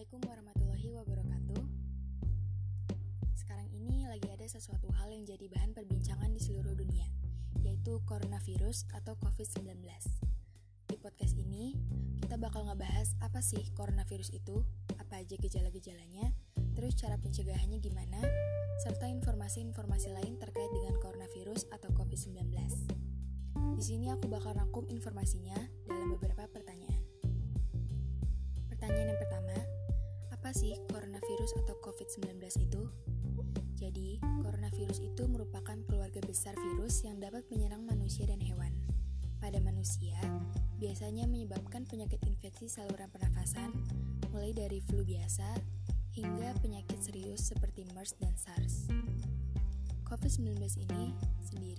Assalamualaikum warahmatullahi wabarakatuh. Sekarang ini lagi ada sesuatu hal yang jadi bahan perbincangan di seluruh dunia, yaitu coronavirus atau COVID-19. Di podcast ini, kita bakal ngebahas apa sih coronavirus itu, apa aja gejala-gejalanya, terus cara pencegahannya gimana, serta informasi-informasi lain terkait dengan coronavirus atau COVID-19. Di sini aku bakal rangkum informasinya apa sih coronavirus atau COVID-19 itu? Jadi, coronavirus itu merupakan keluarga besar virus yang dapat menyerang manusia dan hewan. Pada manusia, biasanya menyebabkan penyakit infeksi saluran pernafasan, mulai dari flu biasa hingga penyakit serius seperti MERS dan SARS. COVID-19 ini sendiri